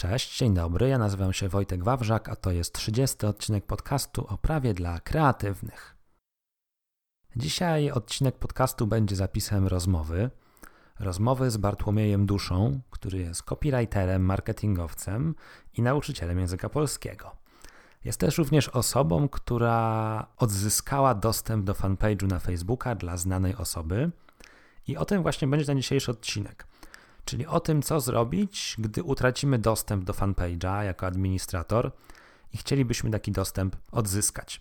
Cześć, dzień dobry. Ja nazywam się Wojtek Wawrzak, a to jest 30 odcinek podcastu o prawie dla kreatywnych. Dzisiaj odcinek podcastu będzie zapisem rozmowy. Rozmowy z Bartłomiejem Duszą, który jest copywriterem, marketingowcem i nauczycielem języka polskiego. Jest też również osobą, która odzyskała dostęp do fanpage'u na Facebooka dla znanej osoby. I o tym właśnie będzie ten dzisiejszy odcinek czyli o tym, co zrobić, gdy utracimy dostęp do fanpage'a jako administrator i chcielibyśmy taki dostęp odzyskać.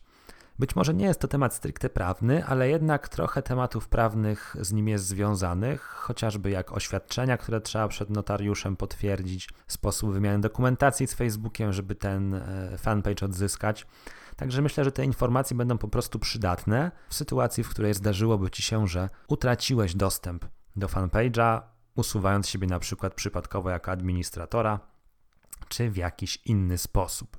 Być może nie jest to temat stricte prawny, ale jednak trochę tematów prawnych z nim jest związanych, chociażby jak oświadczenia, które trzeba przed notariuszem potwierdzić, sposób wymiany dokumentacji z Facebookiem, żeby ten e, fanpage odzyskać. Także myślę, że te informacje będą po prostu przydatne w sytuacji, w której zdarzyłoby ci się, że utraciłeś dostęp do fanpage'a, usuwając siebie na przykład przypadkowo jako administratora, czy w jakiś inny sposób.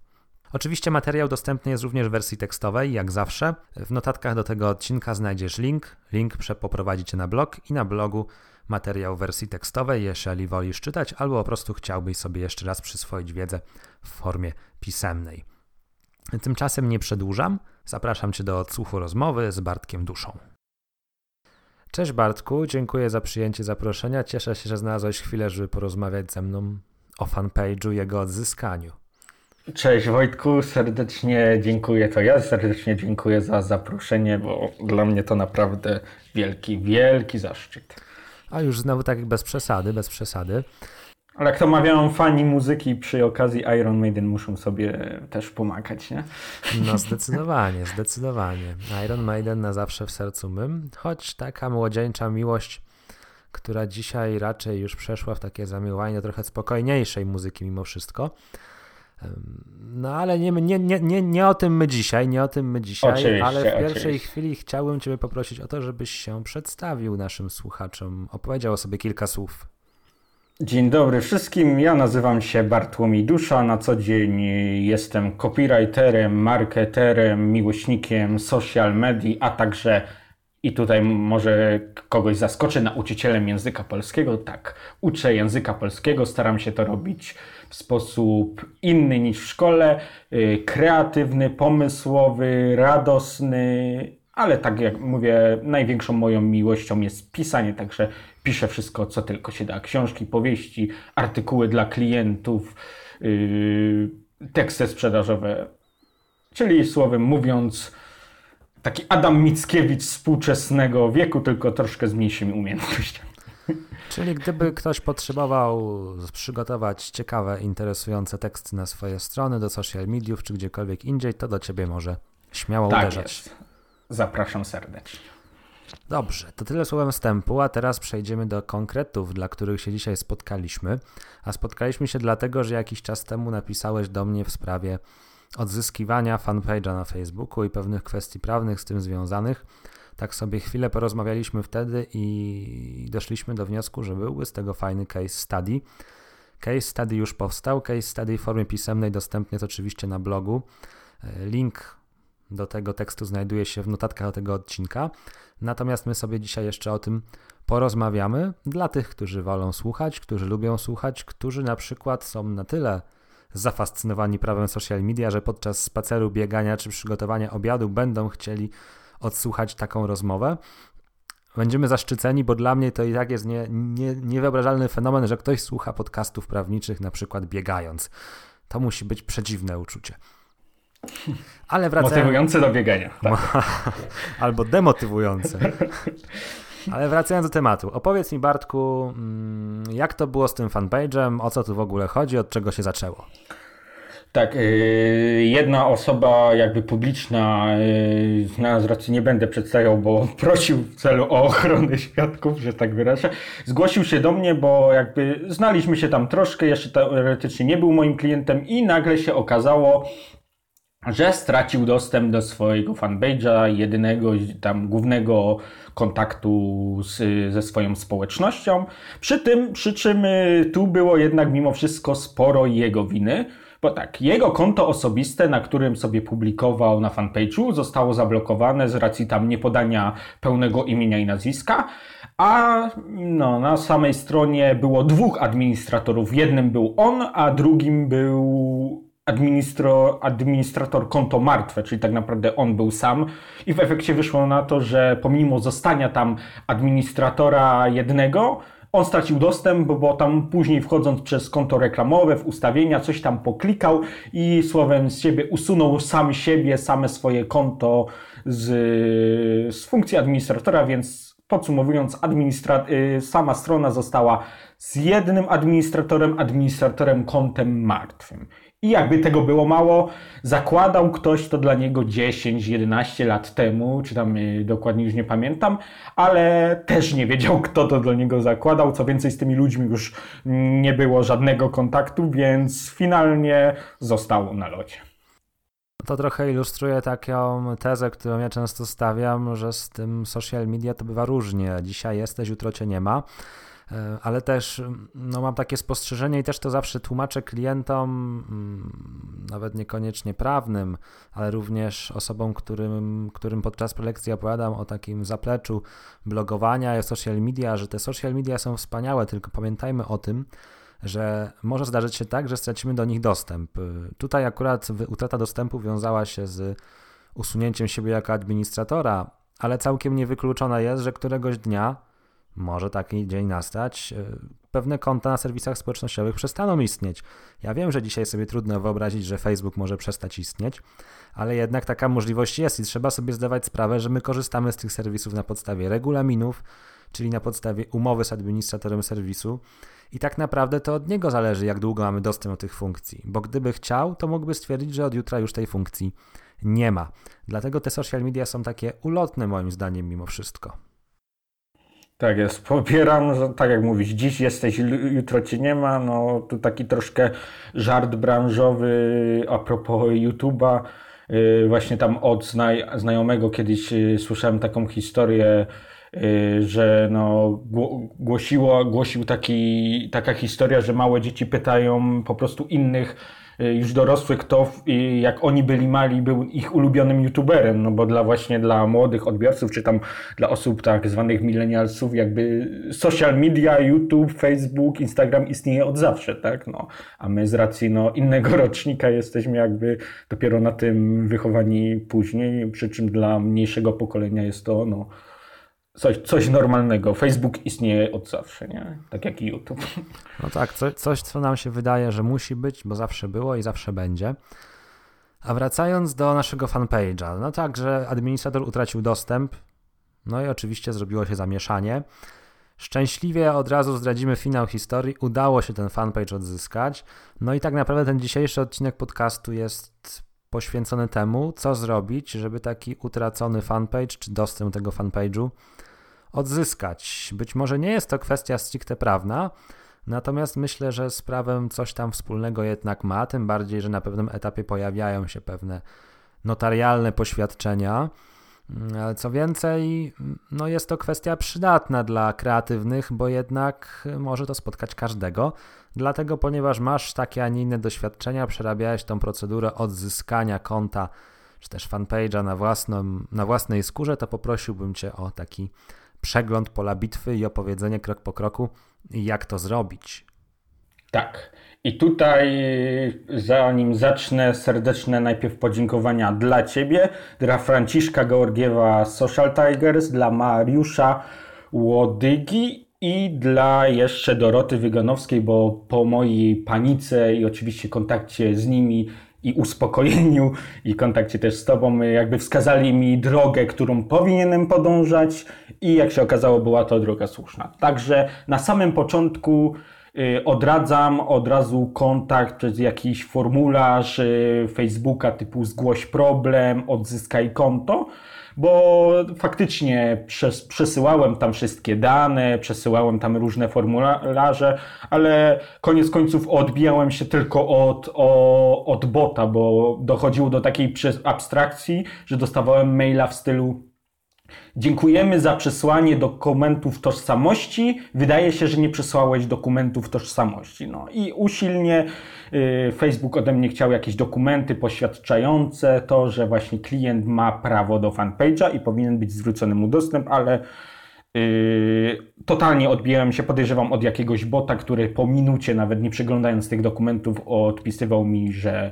Oczywiście materiał dostępny jest również w wersji tekstowej, jak zawsze. W notatkach do tego odcinka znajdziesz link. Link poprowadzi cię na blog i na blogu materiał w wersji tekstowej, jeżeli wolisz czytać, albo po prostu chciałbyś sobie jeszcze raz przyswoić wiedzę w formie pisemnej. Tymczasem nie przedłużam. Zapraszam Cię do odsłuchu rozmowy z Bartkiem Duszą. Cześć Bartku, dziękuję za przyjęcie zaproszenia. Cieszę się, że znalazłeś chwilę, żeby porozmawiać ze mną o fanpage'u i jego odzyskaniu. Cześć Wojtku, serdecznie dziękuję. To ja serdecznie dziękuję za zaproszenie, bo dla mnie to naprawdę wielki, wielki zaszczyt. A już znowu tak bez przesady, bez przesady. Ale jak to mawiają fani muzyki przy okazji Iron Maiden muszą sobie też pomagać, nie? No zdecydowanie, zdecydowanie. Iron Maiden na zawsze w sercu mym, choć taka młodzieńcza miłość, która dzisiaj raczej już przeszła w takie zamiłowanie do trochę spokojniejszej muzyki mimo wszystko. No ale nie, nie, nie, nie, nie o tym my dzisiaj, nie o tym my dzisiaj, oczywiście, ale w pierwszej oczywiście. chwili chciałbym Ciebie poprosić o to, żebyś się przedstawił naszym słuchaczom, opowiedział o sobie kilka słów. Dzień dobry wszystkim. Ja nazywam się Bartłomiej Dusza. Na co dzień jestem copywriterem, marketerem, miłośnikiem social media, a także i tutaj może kogoś zaskoczę, nauczycielem języka polskiego. Tak, uczę języka polskiego, staram się to robić w sposób inny niż w szkole, y, kreatywny, pomysłowy, radosny, ale tak jak mówię, największą moją miłością jest pisanie, także piszę wszystko, co tylko się da. Książki, powieści, artykuły dla klientów, yy, teksty sprzedażowe. Czyli słowem mówiąc, taki Adam Mickiewicz współczesnego wieku, tylko troszkę z mniejszymi umiejętnościami. Czyli gdyby ktoś potrzebował przygotować ciekawe, interesujące teksty na swoje strony, do social mediów czy gdziekolwiek indziej, to do ciebie może śmiało tak uderzać. Jest. Zapraszam serdecznie. Dobrze, to tyle słowem wstępu, a teraz przejdziemy do konkretów, dla których się dzisiaj spotkaliśmy. A spotkaliśmy się dlatego, że jakiś czas temu napisałeś do mnie w sprawie odzyskiwania fanpage'a na Facebooku i pewnych kwestii prawnych z tym związanych. Tak sobie chwilę porozmawialiśmy wtedy i doszliśmy do wniosku, że byłby z tego fajny case study. Case study już powstał, case study w formie pisemnej dostępny jest oczywiście na blogu. Link do tego tekstu znajduje się w notatkach tego odcinka. Natomiast my sobie dzisiaj jeszcze o tym porozmawiamy dla tych, którzy wolą słuchać, którzy lubią słuchać, którzy na przykład są na tyle zafascynowani prawem social media, że podczas spaceru, biegania czy przygotowania obiadu będą chcieli odsłuchać taką rozmowę. Będziemy zaszczyceni, bo dla mnie to i tak jest nie, nie, niewyobrażalny fenomen, że ktoś słucha podcastów prawniczych na przykład biegając. To musi być przedziwne uczucie. Ale wracając... Motywujące do biegania. Tak. Albo demotywujące. Ale wracając do tematu, opowiedz mi Bartku, mm, jak to było z tym fanpage'em, o co tu w ogóle chodzi, od czego się zaczęło? Tak, y, jedna osoba jakby publiczna, y, na racji nie będę przedstawiał, bo prosił w celu o ochronę świadków, że tak wyrażę, zgłosił się do mnie, bo jakby znaliśmy się tam troszkę, jeszcze teoretycznie nie był moim klientem i nagle się okazało, że stracił dostęp do swojego fanpage'a, jedynego tam głównego kontaktu z, ze swoją społecznością. Przy tym, przy czym y, tu było jednak mimo wszystko sporo jego winy, bo tak, jego konto osobiste, na którym sobie publikował na fanpage'u, zostało zablokowane z racji tam niepodania pełnego imienia i nazwiska, a no, na samej stronie było dwóch administratorów. Jednym był on, a drugim był administro, administrator konto martwe, czyli tak naprawdę on był sam i w efekcie wyszło na to, że pomimo zostania tam administratora jednego, on stracił dostęp, bo tam później wchodząc przez konto reklamowe, w ustawienia, coś tam poklikał i słowem z siebie usunął sam siebie, same swoje konto z, z funkcji administratora, więc podsumowując, administra- y, sama strona została z jednym administratorem, administratorem kontem martwym. I jakby tego było mało, zakładał ktoś to dla niego 10-11 lat temu, czy tam y, dokładnie już nie pamiętam, ale też nie wiedział, kto to dla niego zakładał. Co więcej, z tymi ludźmi już nie było żadnego kontaktu, więc finalnie został na locie. To trochę ilustruje taką tezę, którą ja często stawiam, że z tym social media to bywa różnie. Dzisiaj jesteś, jutro cię nie ma. E, ale też no, mam takie spostrzeżenie i też to zawsze tłumaczę klientom, mm, nawet niekoniecznie prawnym, ale również osobom, którym, którym podczas prelekcji opowiadam o takim zapleczu blogowania i social media, że te social media są wspaniałe, tylko pamiętajmy o tym, że może zdarzyć się tak, że stracimy do nich dostęp. Tutaj akurat utrata dostępu wiązała się z usunięciem siebie jako administratora, ale całkiem niewykluczona jest, że któregoś dnia może taki dzień nastać, e, pewne konta na serwisach społecznościowych przestaną istnieć. Ja wiem, że dzisiaj sobie trudno wyobrazić, że Facebook może przestać istnieć, ale jednak taka możliwość jest i trzeba sobie zdawać sprawę, że my korzystamy z tych serwisów na podstawie regulaminów, czyli na podstawie umowy z administratorem serwisu. I tak naprawdę to od niego zależy, jak długo mamy dostęp do tych funkcji, bo gdyby chciał, to mógłby stwierdzić, że od jutra już tej funkcji nie ma. Dlatego te social media są takie ulotne, moim zdaniem, mimo wszystko. Tak jest, popieram, że tak jak mówisz, dziś jesteś, jutro cię nie ma, no to taki troszkę żart branżowy a propos YouTube'a, y, właśnie tam od znaj znajomego kiedyś y, słyszałem taką historię, y, że no, głosiło, głosił taki, taka historia, że małe dzieci pytają po prostu innych już dorosłych, kto jak oni byli mali, był ich ulubionym youtuberem, no bo dla właśnie dla młodych odbiorców, czy tam dla osób tak zwanych millennialsów, jakby social media, YouTube, Facebook, Instagram istnieje od zawsze, tak, no. A my z racji, no, innego rocznika jesteśmy jakby dopiero na tym wychowani później, przy czym dla mniejszego pokolenia jest to, no, coś, coś normalnego. Facebook istnieje od zawsze, nie? Tak jak i YouTube. No tak, co, coś, co nam się wydaje, że musi być, bo zawsze było i zawsze będzie. A wracając do naszego fanpage'a, no tak, że administrator utracił dostęp, no i oczywiście zrobiło się zamieszanie. Szczęśliwie od razu zdradzimy finał historii. Udało się ten fanpage odzyskać. No i tak naprawdę ten dzisiejszy odcinek podcastu jest poświęcony temu, co zrobić, żeby taki utracony fanpage czy dostęp do tego fanpage'u odzyskać. Być może nie jest to kwestia stricte prawna, natomiast myślę, że z prawem coś tam wspólnego jednak ma, tym bardziej, że na pewnym etapie pojawiają się pewne notarialne poświadczenia. Co więcej, no jest to kwestia przydatna dla kreatywnych, bo jednak może to spotkać każdego. Dlatego, ponieważ masz takie, a nie inne doświadczenia, przerabiałeś tą procedurę odzyskania konta czy też fanpage'a na, własną, na własnej skórze, to poprosiłbym Cię o taki przegląd pola bitwy i opowiedzenie krok po kroku, jak to zrobić. Tak. I tutaj, zanim zacznę, serdeczne najpierw podziękowania dla Ciebie, dla Franciszka Georgiewa Social Tigers, dla Mariusza Łodygi i dla jeszcze Doroty Wyganowskiej, bo po mojej panice i oczywiście kontakcie z nimi i uspokojeniu i kontakcie też z Tobą, jakby wskazali mi drogę, którą powinienem podążać i jak się okazało, była to droga słuszna. Także na samym początku odradzam od razu kontakt przez jakiś formularz y, Facebooka typu zgłoś problem, odzyskaj konto, bo faktycznie przes przesyłałem tam wszystkie dane, przesyłałem tam różne formularze, ale koniec końców odbijałem się tylko od, o, od bota, bo dochodziło do takiej abstrakcji, że dostawałem maila w stylu Dziękujemy za przesłanie dokumentów tożsamości. Wydaje się, że nie przesłałeś dokumentów tożsamości. No i usilnie y, Facebook ode mnie chciał jakieś dokumenty poświadczające to, że właśnie klient ma prawo do fanpage'a i powinien być zwrócony mu dostęp, ale Yy, totalnie odbijałem się, podejrzewam, od jakiegoś bota, który po minucie, nawet nie przeglądając tych dokumentów, odpisywał mi, że,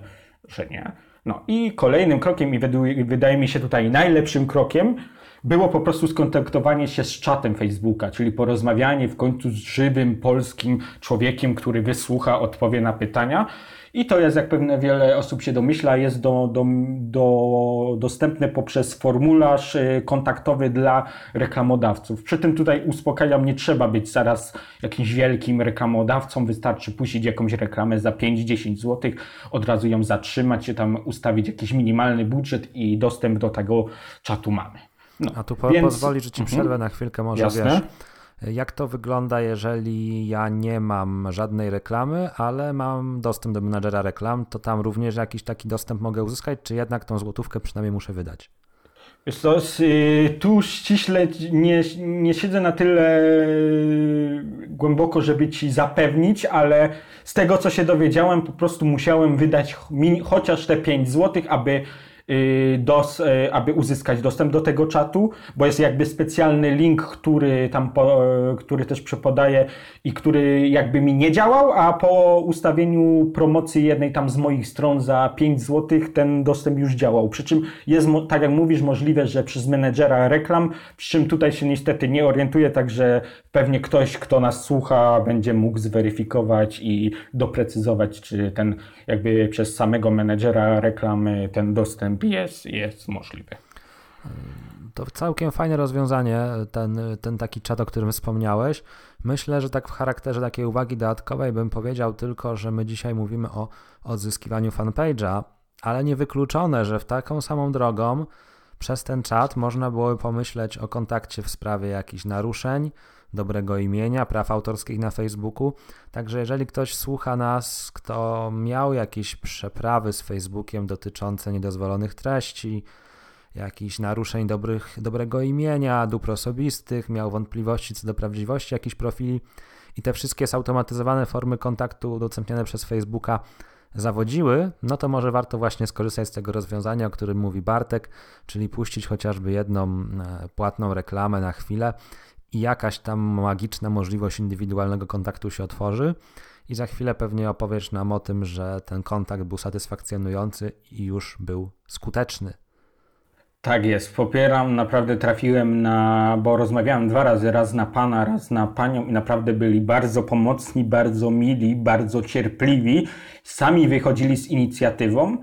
że nie. No i kolejnym krokiem, i wydaje mi się tutaj najlepszym krokiem, było po prostu skontaktowanie się z czatem Facebooka, czyli porozmawianie w końcu z żywym polskim człowiekiem, który wysłucha, odpowie na pytania. I to jest, jak pewnie wiele osób się domyśla, jest do, do, do, dostępne poprzez formularz y, kontaktowy dla reklamodawców. Przy tym tutaj uspokajam, nie trzeba być zaraz jakimś wielkim reklamodawcą, wystarczy puścić jakąś reklamę za 5-10 zł, od razu ją zatrzymać, tam ustawić jakiś minimalny budżet i dostęp do tego czatu mamy. No, A tu po, więc... pozwoli, że ci mhm. przerwę na chwilkę, może Jasne. wiesz. Jak to wygląda, jeżeli ja nie mam żadnej reklamy, ale mam dostęp do menadżera reklam, to tam również jakiś taki dostęp mogę uzyskać, czy jednak tą złotówkę przynajmniej muszę wydać? Wiesz co, y, tu ściśle nie, nie siedzę na tyle y, głęboko, żeby ci zapewnić, ale z tego co się dowiedziałem, po prostu musiałem wydać chociaż te 5 zł, aby dos, y, aby uzyskać dostęp do tego czatu, bo jest jakby specjalny link, który tam, po, który też przepodaje i który jakby mi nie działał, a po ustawieniu promocji jednej tam z moich stron za 5 zł ten dostęp już działał. Przy czym jest, tak jak mówisz, możliwe, że przez menedżera reklam, przy czym tutaj się niestety nie orientuję, także pewnie ktoś, kto nas słucha, będzie mógł zweryfikować i doprecyzować, czy ten jakby przez samego menedżera reklamy ten dostęp jest, jest możliwy. To całkiem fajne rozwiązanie, ten, ten taki czat, o którym wspomniałeś. Myślę, że tak w charakterze takiej uwagi dodatkowej bym powiedział tylko, że my dzisiaj mówimy o odzyskiwaniu fanpage'a, ale niewykluczone, że w taką samą drogą przez ten czat można byłoby pomyśleć o kontakcie w sprawie jakichś naruszeń, dobrego imienia, praw autorskich na Facebooku. Także jeżeli ktoś słucha nas, kto miał jakieś przeprawy z Facebookiem dotyczące niedozwolonych treści, jakichś naruszeń dobrych, dobrego imienia, dóbr osobistych, miał wątpliwości co do prawdziwości jakichś profili i te wszystkie zautomatyzowane formy kontaktu udostępniane przez Facebooka zawodziły, no to może warto właśnie skorzystać z tego rozwiązania, o którym mówi Bartek, czyli puścić chociażby jedną e, płatną reklamę na chwilę i jakaś tam magiczna możliwość indywidualnego kontaktu się otworzy. I za chwilę pewnie opowiesz nam o tym, że ten kontakt był satysfakcjonujący i już był skuteczny. Tak jest, popieram, naprawdę trafiłem na, bo rozmawiałem dwa razy, raz na pana, raz na panią i naprawdę byli bardzo pomocni, bardzo mili, bardzo cierpliwi. Sami wychodzili z inicjatywą.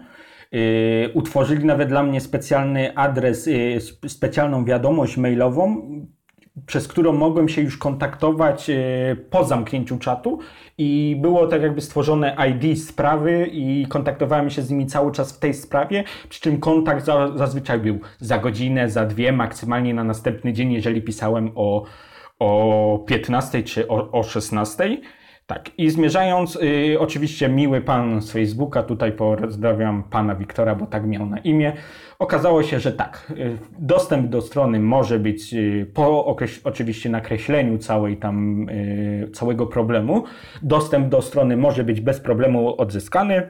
Yy, utworzyli nawet dla mnie specjalny adres, yy, specjalną wiadomość mailową, przez którą mogłem się już kontaktować e, po zamknięciu czatu i było tak jakby stworzone ID sprawy i kontaktowałem się z nimi cały czas w tej sprawie, przy czym kontakt zazwyczaj był za godzinę, za dwie, maksymalnie na następny dzień, jeżeli pisałem o, o 15 czy o, o 16. Tak, i zmierzając, y, oczywiście miły pan z Facebooka, tutaj pozdrawiam pana Wiktora, bo tak miał na imię. Okazało się, że tak, y, dostęp do strony może być y, po oczywiście nakreśleniu całej tam, y, całego problemu. Dostęp do strony może być bez problemu odzyskany.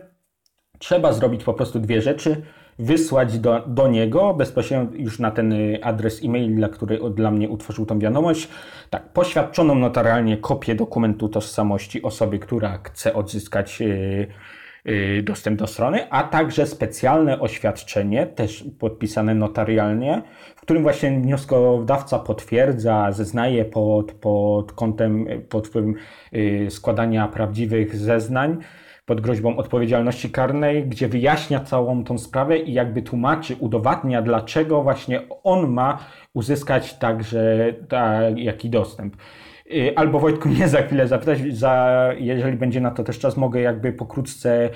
Trzeba zrobić po prostu dwie rzeczy wysłać do, do niego bezpośrednio już na ten y, adres e-mail, dla który dla mnie utworzył tą wiadomość, tak, poświadczoną notarialnie kopię dokumentu tożsamości osoby, która chce odzyskać yy, yy, dostęp do strony, a także specjalne oświadczenie, też podpisane notarialnie, w którym właśnie wnioskodawca potwierdza, zeznaje pod, pod kątem, pod wpływem składania prawdziwych zeznań, pod groźbą odpowiedzialności karnej, gdzie wyjaśnia całą tą sprawę i jakby tłumaczy, udowadnia, dlaczego właśnie on ma uzyskać także taki dostęp. Y, albo Wojtku mnie za chwilę zapytać, za, jeżeli będzie na to też czas, mogę jakby pokrótce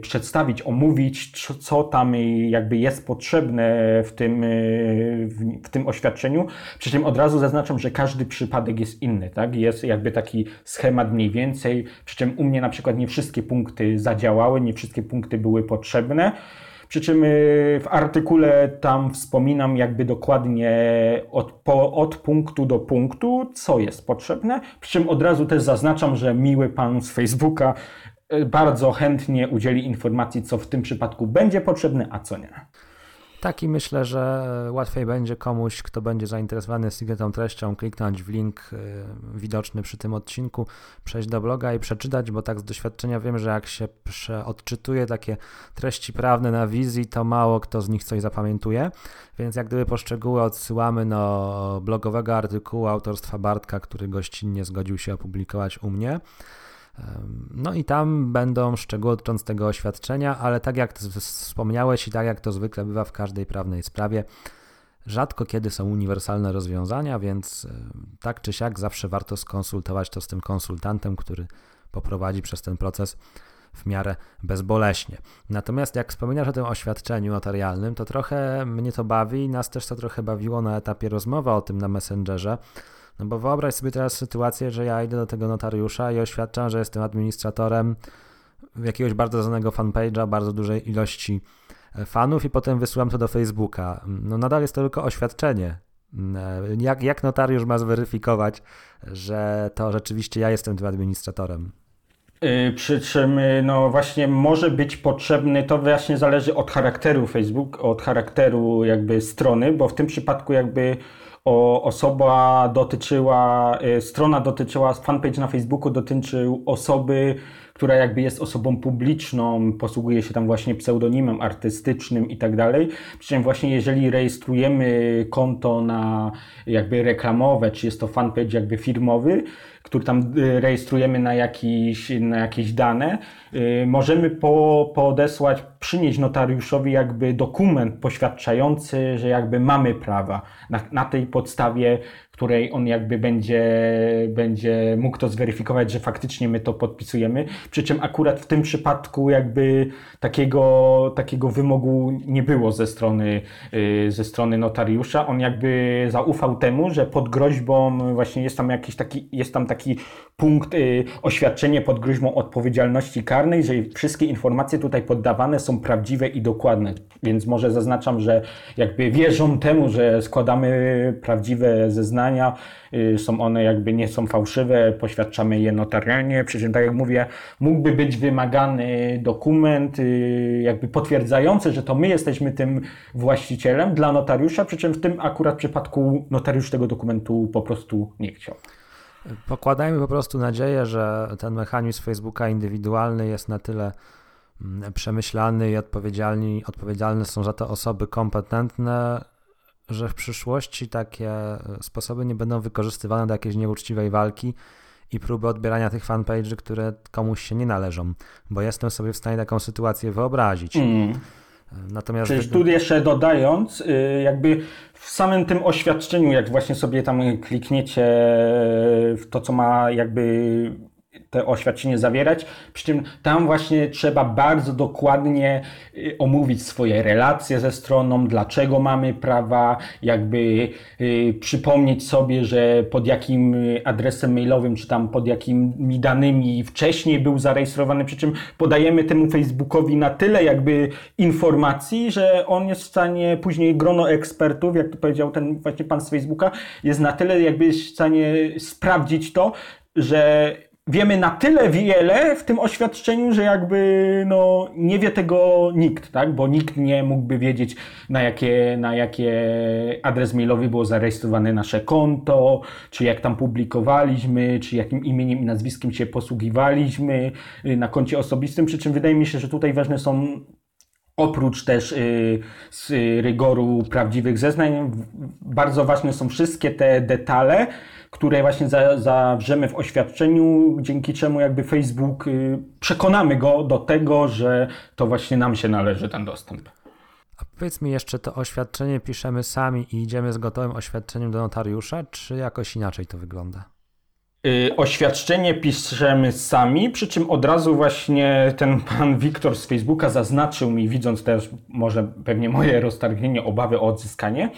przedstawić, omówić, co tam jakby jest potrzebne w tym, y, w tym oświadczeniu. Przy czym od razu zaznaczam, że każdy przypadek jest inny, tak? Jest jakby taki schemat mniej więcej, przy czym u mnie na przykład nie wszystkie punkty zadziałały, nie wszystkie punkty były potrzebne. Przy czym y, w artykule tam wspominam jakby dokładnie od, po, od punktu do punktu, co jest potrzebne. Przy czym od razu też zaznaczam, że miły pan z Facebooka y, bardzo chętnie udzieli informacji, co w tym przypadku będzie potrzebne, a co nie. Tak i myślę, że łatwiej będzie komuś, kto będzie zainteresowany sekretną treścią, kliknąć w link y, widoczny przy tym odcinku, przejść do bloga i przeczytać, bo tak z doświadczenia wiem, że jak się odczytuje takie treści prawne na wizji, to mało kto z nich coś zapamiętuje, więc jak gdyby poszczegóły odsyłamy do blogowego artykułu autorstwa Bartka, który gościnnie zgodził się opublikować u mnie. No i tam będą szczegóły dotyczące tego oświadczenia, ale tak jak wspomniałeś i tak jak to zwykle bywa w każdej prawnej sprawie, rzadko kiedy są uniwersalne rozwiązania, więc tak czy siak zawsze warto skonsultować to z tym konsultantem, który poprowadzi przez ten proces w miarę bezboleśnie. Natomiast jak wspominasz o tym oświadczeniu notarialnym, to trochę mnie to bawi i nas też to trochę bawiło na etapie rozmowy o tym na Messengerze, no bo wyobraź sobie teraz sytuację, że ja idę do tego notariusza i oświadczam, że jestem administratorem jakiegoś bardzo znanego fanpage'a, bardzo dużej ilości e, fanów i potem wysyłam to do Facebooka. No nadal jest to tylko oświadczenie. Mm, e, jak, jak notariusz ma zweryfikować, że to rzeczywiście ja jestem tym administratorem? Y, przy czym, y, no właśnie, może być potrzebny, to właśnie zależy od charakteru Facebook, od charakteru jakby strony, bo w tym przypadku jakby o, osoba dotyczyła, y, strona dotyczyła, fanpage na Facebooku dotyczył osoby, która jakby jest osobą publiczną, posługuje się tam właśnie pseudonimem artystycznym i tak dalej. Przy czym właśnie jeżeli rejestrujemy konto na jakby reklamowe, czy jest to fanpage jakby firmowy, który tam y, rejestrujemy na jakieś, na jakieś dane, y, możemy po, podesłać, przynieść notariuszowi jakby dokument poświadczający, że jakby mamy prawa. Na, na tej podstawie której on jakby będzie, będzie mógł to zweryfikować, że faktycznie my to podpisujemy. Przy czym akurat w tym przypadku jakby takiego, takiego wymogu nie było ze strony, y, ze strony notariusza. On jakby zaufał temu, że pod groźbą właśnie jest tam jakiś taki, jest tam taki punkt, y, oświadczenie pod groźbą odpowiedzialności karnej, że wszystkie informacje tutaj poddawane są prawdziwe i dokładne. Więc może zaznaczam, że jakby wierzą temu, że składamy prawdziwe zeznania, Y, są one jakby nie są fałszywe, poświadczamy je notarialnie, przy czym tak jak mówię, mógłby być wymagany dokument y, jakby potwierdzający, że to my jesteśmy tym właścicielem dla notariusza, przy czym w tym akurat przypadku notariusz tego dokumentu po prostu nie chciał. Pokładajmy po prostu nadzieję, że ten mechanizm Facebooka indywidualny jest na tyle mm, przemyślany i odpowiedzialni, odpowiedzialne są za to osoby kompetentne, że w przyszłości takie e, sposoby nie będą wykorzystywane do jakiejś nieuczciwej walki i próby odbierania tych fanpage'y, które komuś się nie należą, bo jestem sobie w stanie taką sytuację wyobrazić. Mm. Natomiast Przecież tu jeszcze dodając, y, jakby w samym tym oświadczeniu, jak właśnie sobie tam klikniecie w to, co ma jakby te oświadczenie zawierać. Przy czym tam właśnie trzeba bardzo dokładnie y, omówić swoje relacje ze stroną, dlaczego mamy prawa, jakby y, przypomnieć sobie, że pod jakim adresem mailowym, czy tam pod jakimi danymi wcześniej był zarejestrowany, przy czym podajemy temu Facebookowi na tyle jakby informacji, że on jest w stanie, później grono ekspertów, jak to powiedział ten właśnie pan z Facebooka, jest na tyle jakby w stanie sprawdzić to, że wiemy na tyle wiele w tym oświadczeniu, że jakby no, nie wie tego nikt, tak? Bo nikt nie mógłby wiedzieć, na jakie, na jakie adres mailowy było zarejestrowane nasze konto, czy jak tam publikowaliśmy, czy jakim imieniem i nazwiskiem się posługiwaliśmy y, na koncie osobistym. Przy czym wydaje mi się, że tutaj ważne są Oprócz też y, z rygoru prawdziwych zeznań, bardzo ważne są wszystkie te detale, które właśnie za, zawrzemy w oświadczeniu, dzięki czemu jakby Facebook y, przekonamy go do tego, że to właśnie nam się należy ten dostęp. A powiedz mi jeszcze, to oświadczenie piszemy sami i idziemy z gotowym oświadczeniem do notariusza, czy jakoś inaczej to wygląda? Y, oświadczenie piszemy sami, przy czym od razu właśnie ten pan Wiktor z Facebooka zaznaczył mi, widząc też może pewnie moje roztargnienie, obawy o odzyskanie,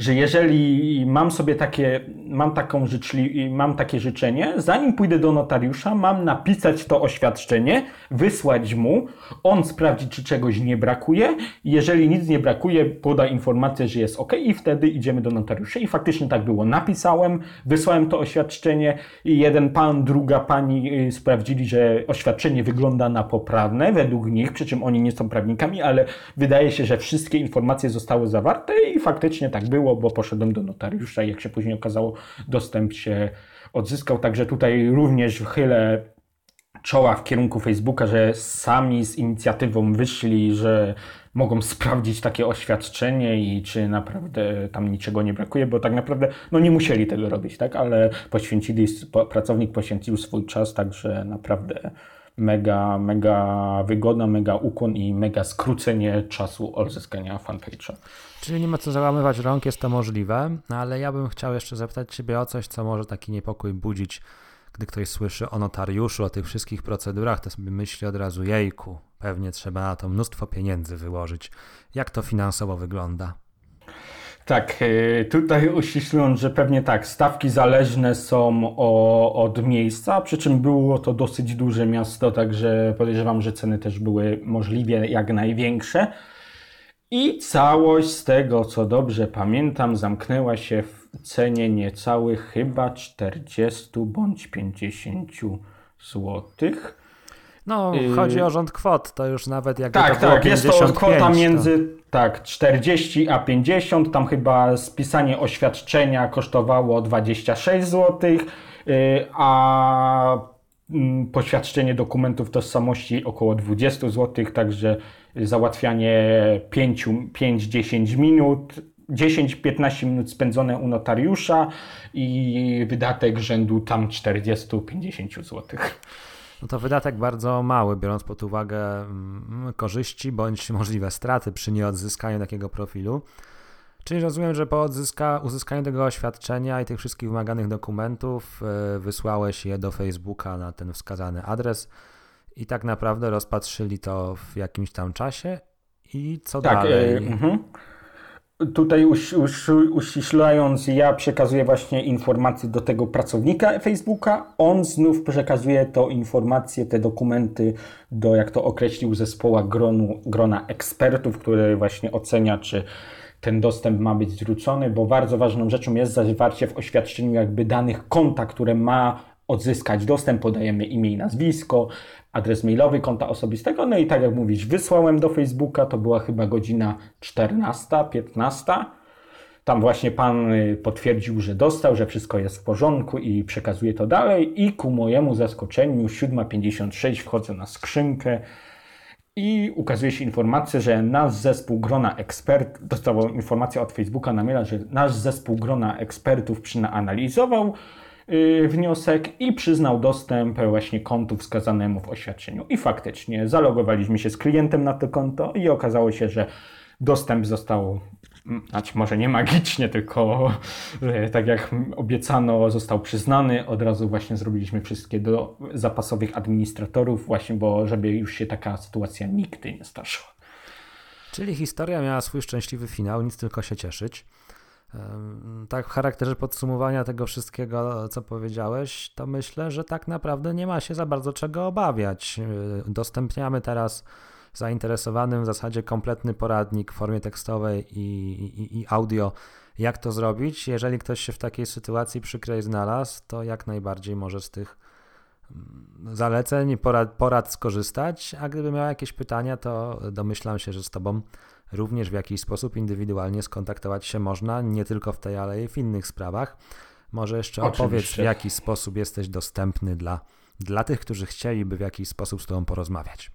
że jeżeli mam sobie takie, mam taką życzli, mam takie życzenie, zanim pójdę do notariusza, mam napisać to oświadczenie, wysłać mu, on sprawdzi, czy czegoś nie brakuje. Jeżeli nic nie brakuje, poda informację, że jest ok i wtedy idziemy do notariusza. I faktycznie tak było. Napisałem, wysłałem to oświadczenie i jeden pan, druga pani y, sprawdzili, że oświadczenie wygląda na poprawne według nich, przy czym oni nie są prawnikami, ale wydaje się, że wszystkie informacje zostały zawarte i faktycznie tak było bo poszedłem do notariusza i jak się później okazało, dostęp się odzyskał. Także tutaj również chylę czoła w kierunku Facebooka, że sami z inicjatywą wyszli, że mogą sprawdzić takie oświadczenie i czy naprawdę tam niczego nie brakuje, bo tak naprawdę no nie musieli tego robić, tak, ale poświęcili, pracownik poświęcił swój czas, także naprawdę mega, mega wygoda, mega ukłon i mega skrócenie czasu odzyskania fanpage'a. Czyli nie ma co załamywać rąk, jest to możliwe, no ale ja bym chciał jeszcze zapytać Ciebie o coś, co może taki niepokój budzić, gdy ktoś słyszy o notariuszu, o tych wszystkich procedurach, to sobie myśli od razu, jejku, pewnie trzeba na to mnóstwo pieniędzy wyłożyć. Jak to finansowo wygląda? Tak, e, tutaj uściślując, że pewnie tak, stawki zależne są o, od miejsca, przy czym było to dosyć duże miasto, także podejrzewam, że ceny też były możliwie jak największe. I całość z tego, co dobrze pamiętam, zamknęła się w cenie niecałych chyba 40 bądź 50 złotych. No, y, chodzi o rząd kwot, to już nawet jak tak, to tak, 55, jest to kwota między to... tak, 40 a 50, tam chyba spisanie oświadczenia kosztowało 26 zł, a mm, poświadczenie dokumentów tożsamości około 20 zł, także załatwianie 5-10 minut, 10-15 minut spędzone u notariusza i wydatek rzędu tam 40-50 zł. No to wydatek bardzo mały, biorąc pod uwagę mm, korzyści bądź możliwe straty przy nieodzyskaniu takiego profilu. Czyli rozumiem, że po odzyska, uzyskaniu tego oświadczenia i tych wszystkich wymaganych dokumentów yy, wysłałeś je do Facebooka na ten wskazany adres i tak naprawdę rozpatrzyli to w jakimś tam czasie i co tak, dalej? Yy, Tutaj uś, uś, uściślając, ja przekazuję właśnie informacje do tego pracownika Facebooka. On znów przekazuje to informacje, te dokumenty do, jak to określił, zespoła gronu, grona ekspertów, który właśnie ocenia, czy ten dostęp ma być zwrócony, bo bardzo ważną rzeczą jest zawarcie w oświadczeniu jakby danych konta, które ma odzyskać dostęp, podajemy imię i nazwisko, adres mailowy konta osobistego. No i tak jak mówisz, wysłałem do Facebooka, to była chyba godzina 14, 15. Tam właśnie pan y, potwierdził, że dostał, że wszystko jest w porządku i przekazuje to dalej. I ku mojemu zaskoczeniu, 7.56 wchodzę na skrzynkę i ukazuje się informacja, że nasz zespół grona ekspert, dostał informację od Facebooka na maila, że nasz zespół grona ekspertów przeanalizował Y, wniosek i przyznał dostęp właśnie kontu wskazanemu w oświadczeniu. I faktycznie zalogowaliśmy się z klientem na to konto i okazało się, że dostęp został, mm, znaczy może nie magicznie, tylko y, tak jak obiecano, został przyznany. Od razu właśnie zrobiliśmy wszystkie do zapasowych administratorów, właśnie, bo żeby już się taka sytuacja nigdy nie zdarzyła. Czyli historia miała swój szczęśliwy finał, nic tylko się cieszyć. Tak, w charakterze podsumowania tego wszystkiego, co powiedziałeś, to myślę, że tak naprawdę nie ma się za bardzo czego obawiać. Udostępniamy teraz zainteresowanym w zasadzie kompletny poradnik w formie tekstowej i, i, i audio, jak to zrobić. Jeżeli ktoś się w takiej sytuacji przykrej znalazł, to jak najbardziej może z tych mm, zaleceń, porad, porad skorzystać, a gdyby miał jakieś pytania, to domyślam się, że z Tobą również w jakiś sposób indywidualnie skontaktować się można, nie tylko w tej, ale i w innych sprawach. Może jeszcze Oczywiście. opowiedz, w jaki sposób jesteś dostępny dla, dla tych, którzy chcieliby w jakiś sposób z Tobą porozmawiać.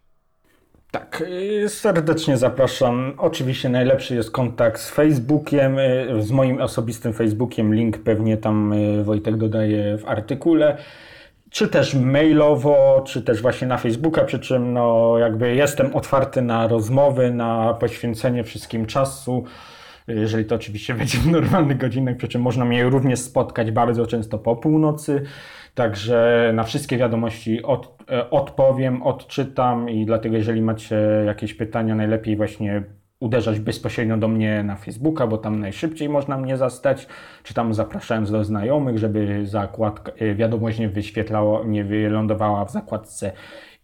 Tak, y, serdecznie zapraszam. Oczywiście najlepszy jest kontakt z Facebookiem, y, z moim osobistym Facebookiem. Link pewnie tam y, Wojtek dodaje w artykule czy też mailowo, czy też właśnie na Facebooka, przy czym no jakby jestem otwarty na rozmowy, na poświęcenie wszystkim czasu. jeżeli to oczywiście będzie w normalnych godzinach, przy czym można mnie również spotkać bardzo często po północy. Także na wszystkie wiadomości od, e, odpowiem, odczytam i dlatego jeżeli macie jakieś pytania, najlepiej właśnie uderzać bezpośrednio do mnie na Facebooka, bo tam najszybciej można mnie zastać, czy tam zapraszając do znajomych, żeby zakładka, e, wiadomość nie wyświetlało, nie wylądowała w zakładce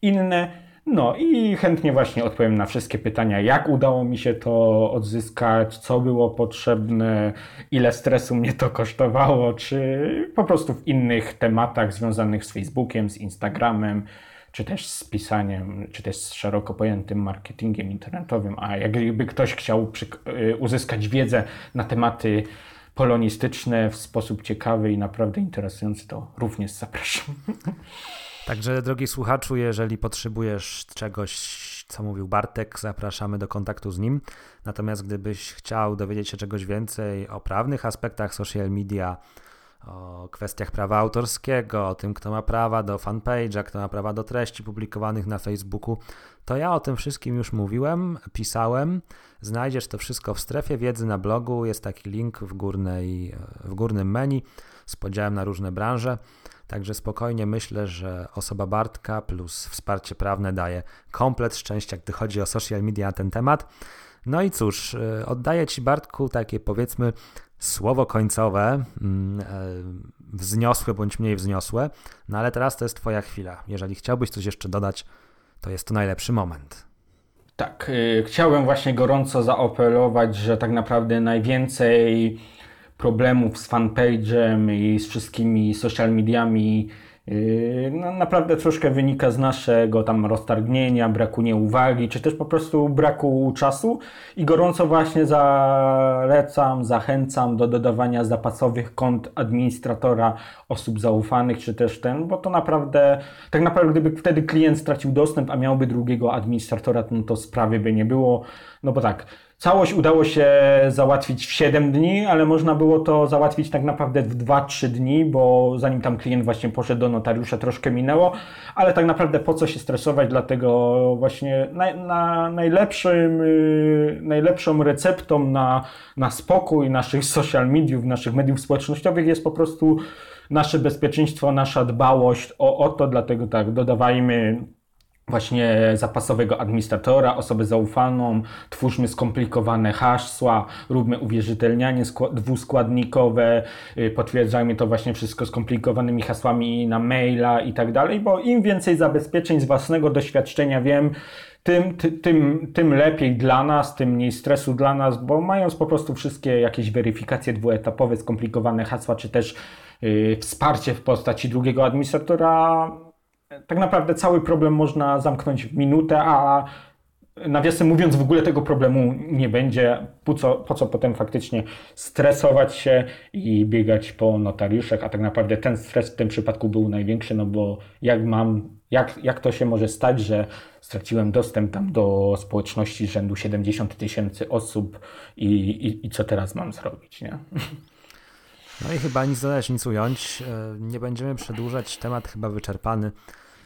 inne. No i chętnie właśnie odpowiem na wszystkie pytania, jak udało mi się to odzyskać, co było potrzebne, ile stresu mnie to kosztowało, czy po prostu w innych tematach związanych z Facebookiem, z Instagramem, czy też z pisaniem, czy też z szeroko pojętym marketingiem internetowym. A jakby ktoś chciał y, uzyskać wiedzę na tematy polonistyczne w sposób ciekawy i naprawdę interesujący, to również zapraszam. Także, drogi słuchaczu, jeżeli potrzebujesz czegoś, co mówił Bartek, zapraszamy do kontaktu z nim. Natomiast gdybyś chciał dowiedzieć się czegoś więcej o prawnych aspektach social media, o kwestiach prawa autorskiego, o tym, kto ma prawa do fanpage'a, kto ma prawa do treści publikowanych na Facebooku, to ja o tym wszystkim już mówiłem, pisałem. Znajdziesz to wszystko w strefie wiedzy na blogu. Jest taki link w, górnej, w górnym menu z podziałem na różne branże. Także spokojnie myślę, że osoba Bartka plus wsparcie prawne daje komplet szczęścia, gdy chodzi o social media na ten temat. No i cóż, y, oddaję Ci Bartku takie powiedzmy słowo końcowe, mm, e, wzniosłe bądź mniej wzniosłe, no ale teraz to jest Twoja chwila. Jeżeli chciałbyś coś jeszcze dodać, to jest to najlepszy moment. Tak, y, chciałem właśnie gorąco zaapelować, że tak naprawdę najwięcej problemów z fanpage'em i z wszystkimi social mediami no, naprawdę troszkę wynika z naszego tam roztargnienia, braku nieuwagi, czy też po prostu braku czasu. I gorąco właśnie zalecam, zachęcam do dodawania zapasowych kont administratora osób zaufanych, czy też ten, bo to naprawdę, tak naprawdę gdyby wtedy klient stracił dostęp, a miałby drugiego administratora, no to sprawy by nie było, no bo tak, Całość udało się załatwić w 7 dni, ale można było to załatwić tak naprawdę w 2-3 dni, bo zanim tam klient właśnie poszedł do notariusza, troszkę minęło, ale tak naprawdę po co się stresować, dlatego właśnie na, na najlepszym, yy, najlepszą receptą na, na spokój naszych social mediów, naszych mediów społecznościowych jest po prostu nasze bezpieczeństwo, nasza dbałość o, o to, dlatego tak, dodawajmy właśnie zapasowego administratora, osobę zaufaną, twórzmy skomplikowane hasła, róbmy uwierzytelnianie dwuskładnikowe, y, potwierdzajmy to właśnie wszystko skomplikowanymi hasłami na maila i tak dalej, bo im więcej zabezpieczeń z własnego doświadczenia wiem, tym, ty, tym, tym lepiej dla nas, tym mniej stresu dla nas, bo mając po prostu wszystkie jakieś weryfikacje dwuetapowe, skomplikowane hasła, czy też yy, wsparcie w postaci drugiego administratora, tak naprawdę cały problem można zamknąć w minutę, a nawiasem mówiąc, w ogóle tego problemu nie będzie. Po co, po co potem faktycznie stresować się i biegać po notariuszach, a tak naprawdę ten stres w tym przypadku był największy, no bo jak mam, jak, jak to się może stać, że straciłem dostęp tam do społeczności rzędu 70 tysięcy osób i, i, i co teraz mam zrobić, nie? No i chyba nic dodać, nic ująć. E, nie będziemy przedłużać, temat chyba wyczerpany.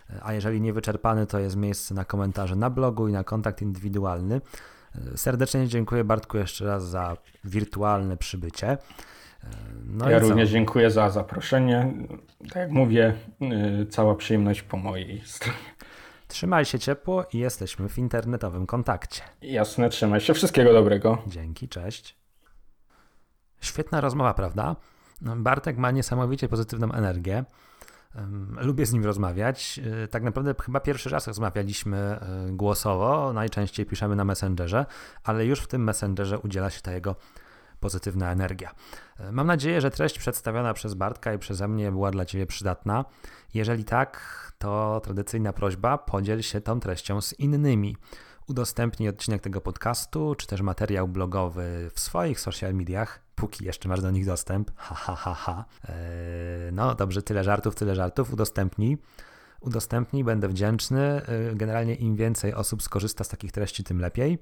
E, a jeżeli nie wyczerpany, to jest miejsce na komentarze na blogu i na kontakt indywidualny. E, serdecznie dziękuję Bartku jeszcze raz za wirtualne przybycie. No ja również dziękuję za zaproszenie. Tak jak mówię, cała przyjemność po mojej stronie. Trzymaj się ciepło i jesteśmy w internetowym kontakcie. Jasne, trzymaj się. Wszystkiego dobrego. Dzięki, cześć. Świetna rozmowa, prawda? Bartek ma niesamowicie pozytywną energię. Lubię z nim rozmawiać. E, tak naprawdę chyba pierwszy raz rozmawialiśmy e, głosowo, najczęściej piszemy na Messengerze, ale już w tym Messengerze udziela się ta jego pozytywna energia. E, mam nadzieję, że treść przedstawiona przez Bartka i przeze mnie była dla Ciebie przydatna. Jeżeli tak, to tradycyjna prośba, podziel się tą treścią z innymi udostępnij odcinek tego podcastu, czy też materiał blogowy w swoich social mediach, póki jeszcze masz do nich dostęp. Ha, ha, ha, ha. Eee, no dobrze, tyle żartów, tyle żartów. Udostępnij. Udostępnij, będę wdzięczny. Eee, generalnie im więcej osób skorzysta z takich treści, tym lepiej.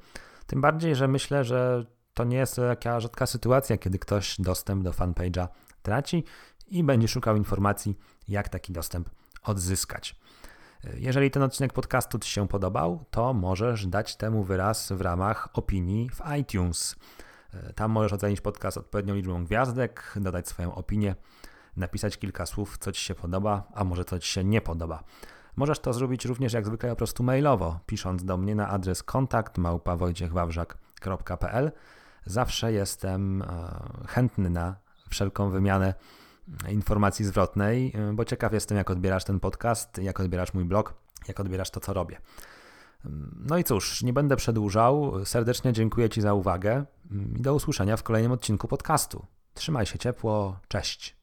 Tym bardziej, że myślę, że to nie jest taka rzadka sytuacja, kiedy ktoś dostęp do fanpage'a traci i będzie szukał informacji, jak taki dostęp odzyskać. Jeżeli ten odcinek podcastu Ci się podobał, to możesz dać temu wyraz w ramach opinii w iTunes. E, tam możesz ocenić podcast odpowiednią liczbą gwiazdek, dodać swoją opinię, napisać kilka słów, co Ci się podoba, a może co Ci się nie podoba. Możesz to zrobić również jak zwykle po prostu mailowo, pisząc do mnie na adres kontakt małpawojciechwawrzak.pl. Zawsze jestem e, chętny na wszelką wymianę informacji zwrotnej, bo ciekaw jestem, jak odbierasz ten podcast, jak odbierasz mój blog, jak odbierasz to, co robię. No i cóż, nie będę przedłużał. Serdecznie dziękuję Ci za uwagę i do usłyszenia w kolejnym odcinku podcastu. Trzymaj się ciepło, cześć.